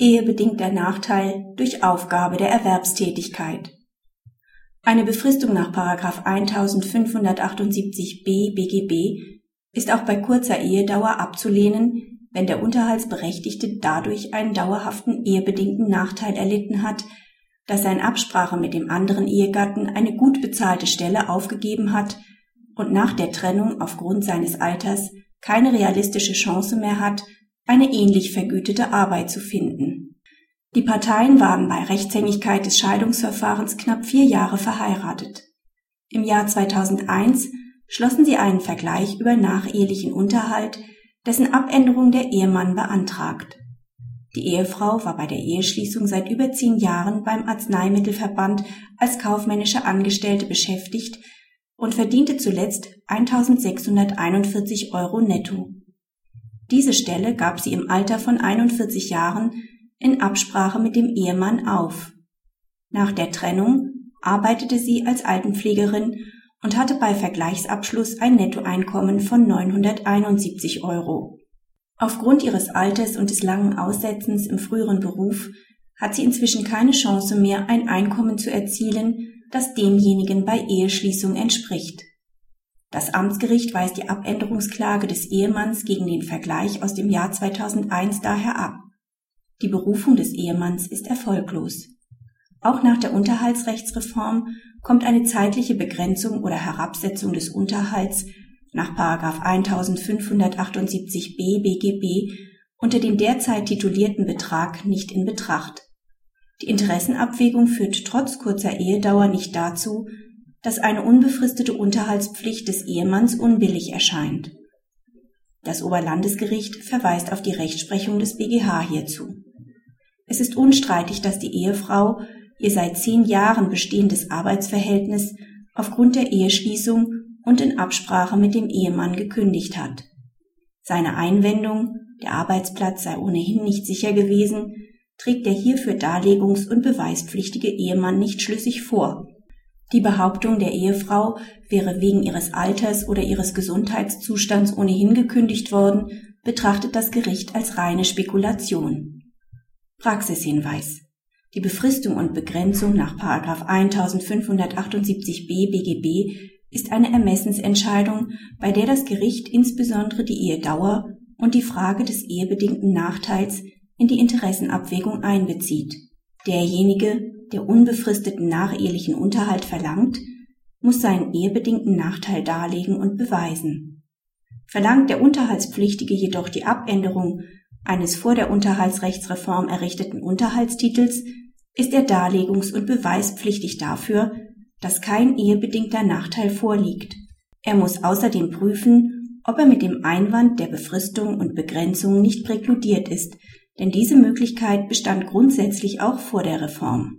Ehebedingter Nachteil durch Aufgabe der Erwerbstätigkeit. Eine Befristung nach 1578b BGB ist auch bei kurzer Ehedauer abzulehnen, wenn der Unterhaltsberechtigte dadurch einen dauerhaften ehebedingten Nachteil erlitten hat, dass er in Absprache mit dem anderen Ehegatten eine gut bezahlte Stelle aufgegeben hat und nach der Trennung aufgrund seines Alters keine realistische Chance mehr hat, eine ähnlich vergütete Arbeit zu finden. Die Parteien waren bei Rechtshängigkeit des Scheidungsverfahrens knapp vier Jahre verheiratet. Im Jahr 2001 schlossen sie einen Vergleich über nachehelichen Unterhalt, dessen Abänderung der Ehemann beantragt. Die Ehefrau war bei der Eheschließung seit über zehn Jahren beim Arzneimittelverband als kaufmännische Angestellte beschäftigt und verdiente zuletzt 1641 Euro netto. Diese Stelle gab sie im Alter von 41 Jahren in Absprache mit dem Ehemann auf. Nach der Trennung arbeitete sie als Altenpflegerin und hatte bei Vergleichsabschluss ein Nettoeinkommen von 971 Euro. Aufgrund ihres Alters und des langen Aussetzens im früheren Beruf hat sie inzwischen keine Chance mehr, ein Einkommen zu erzielen, das demjenigen bei Eheschließung entspricht. Das Amtsgericht weist die Abänderungsklage des Ehemanns gegen den Vergleich aus dem Jahr 2001 daher ab. Die Berufung des Ehemanns ist erfolglos. Auch nach der Unterhaltsrechtsreform kommt eine zeitliche Begrenzung oder Herabsetzung des Unterhalts nach 1578b BGB unter dem derzeit titulierten Betrag nicht in Betracht. Die Interessenabwägung führt trotz kurzer Ehedauer nicht dazu, dass eine unbefristete Unterhaltspflicht des Ehemanns unbillig erscheint. Das Oberlandesgericht verweist auf die Rechtsprechung des BGH hierzu. Es ist unstreitig, dass die Ehefrau ihr seit zehn Jahren bestehendes Arbeitsverhältnis aufgrund der Eheschließung und in Absprache mit dem Ehemann gekündigt hat. Seine Einwendung, der Arbeitsplatz sei ohnehin nicht sicher gewesen, trägt der hierfür darlegungs- und beweispflichtige Ehemann nicht schlüssig vor die Behauptung der Ehefrau wäre wegen ihres Alters oder ihres Gesundheitszustands ohnehin gekündigt worden, betrachtet das Gericht als reine Spekulation. Praxishinweis. Die Befristung und Begrenzung nach 1578b BGB ist eine Ermessensentscheidung, bei der das Gericht insbesondere die Ehedauer und die Frage des ehebedingten Nachteils in die Interessenabwägung einbezieht. Derjenige, der unbefristeten nachehelichen Unterhalt verlangt, muss seinen ehebedingten Nachteil darlegen und beweisen. Verlangt der Unterhaltspflichtige jedoch die Abänderung eines vor der Unterhaltsrechtsreform errichteten Unterhaltstitels, ist er darlegungs- und beweispflichtig dafür, dass kein ehebedingter Nachteil vorliegt. Er muss außerdem prüfen, ob er mit dem Einwand der Befristung und Begrenzung nicht präkludiert ist, denn diese Möglichkeit bestand grundsätzlich auch vor der Reform